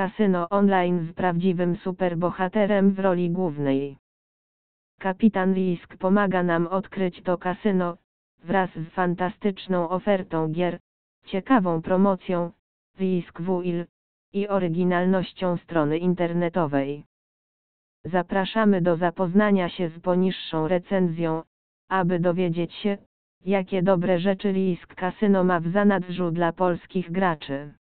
kasyno online z prawdziwym superbohaterem w roli głównej. Kapitan Risk pomaga nam odkryć to kasyno, wraz z fantastyczną ofertą gier, ciekawą promocją, Risk WIL i oryginalnością strony internetowej. Zapraszamy do zapoznania się z poniższą recenzją, aby dowiedzieć się, jakie dobre rzeczy Risk Casino ma w zanadrzu dla polskich graczy.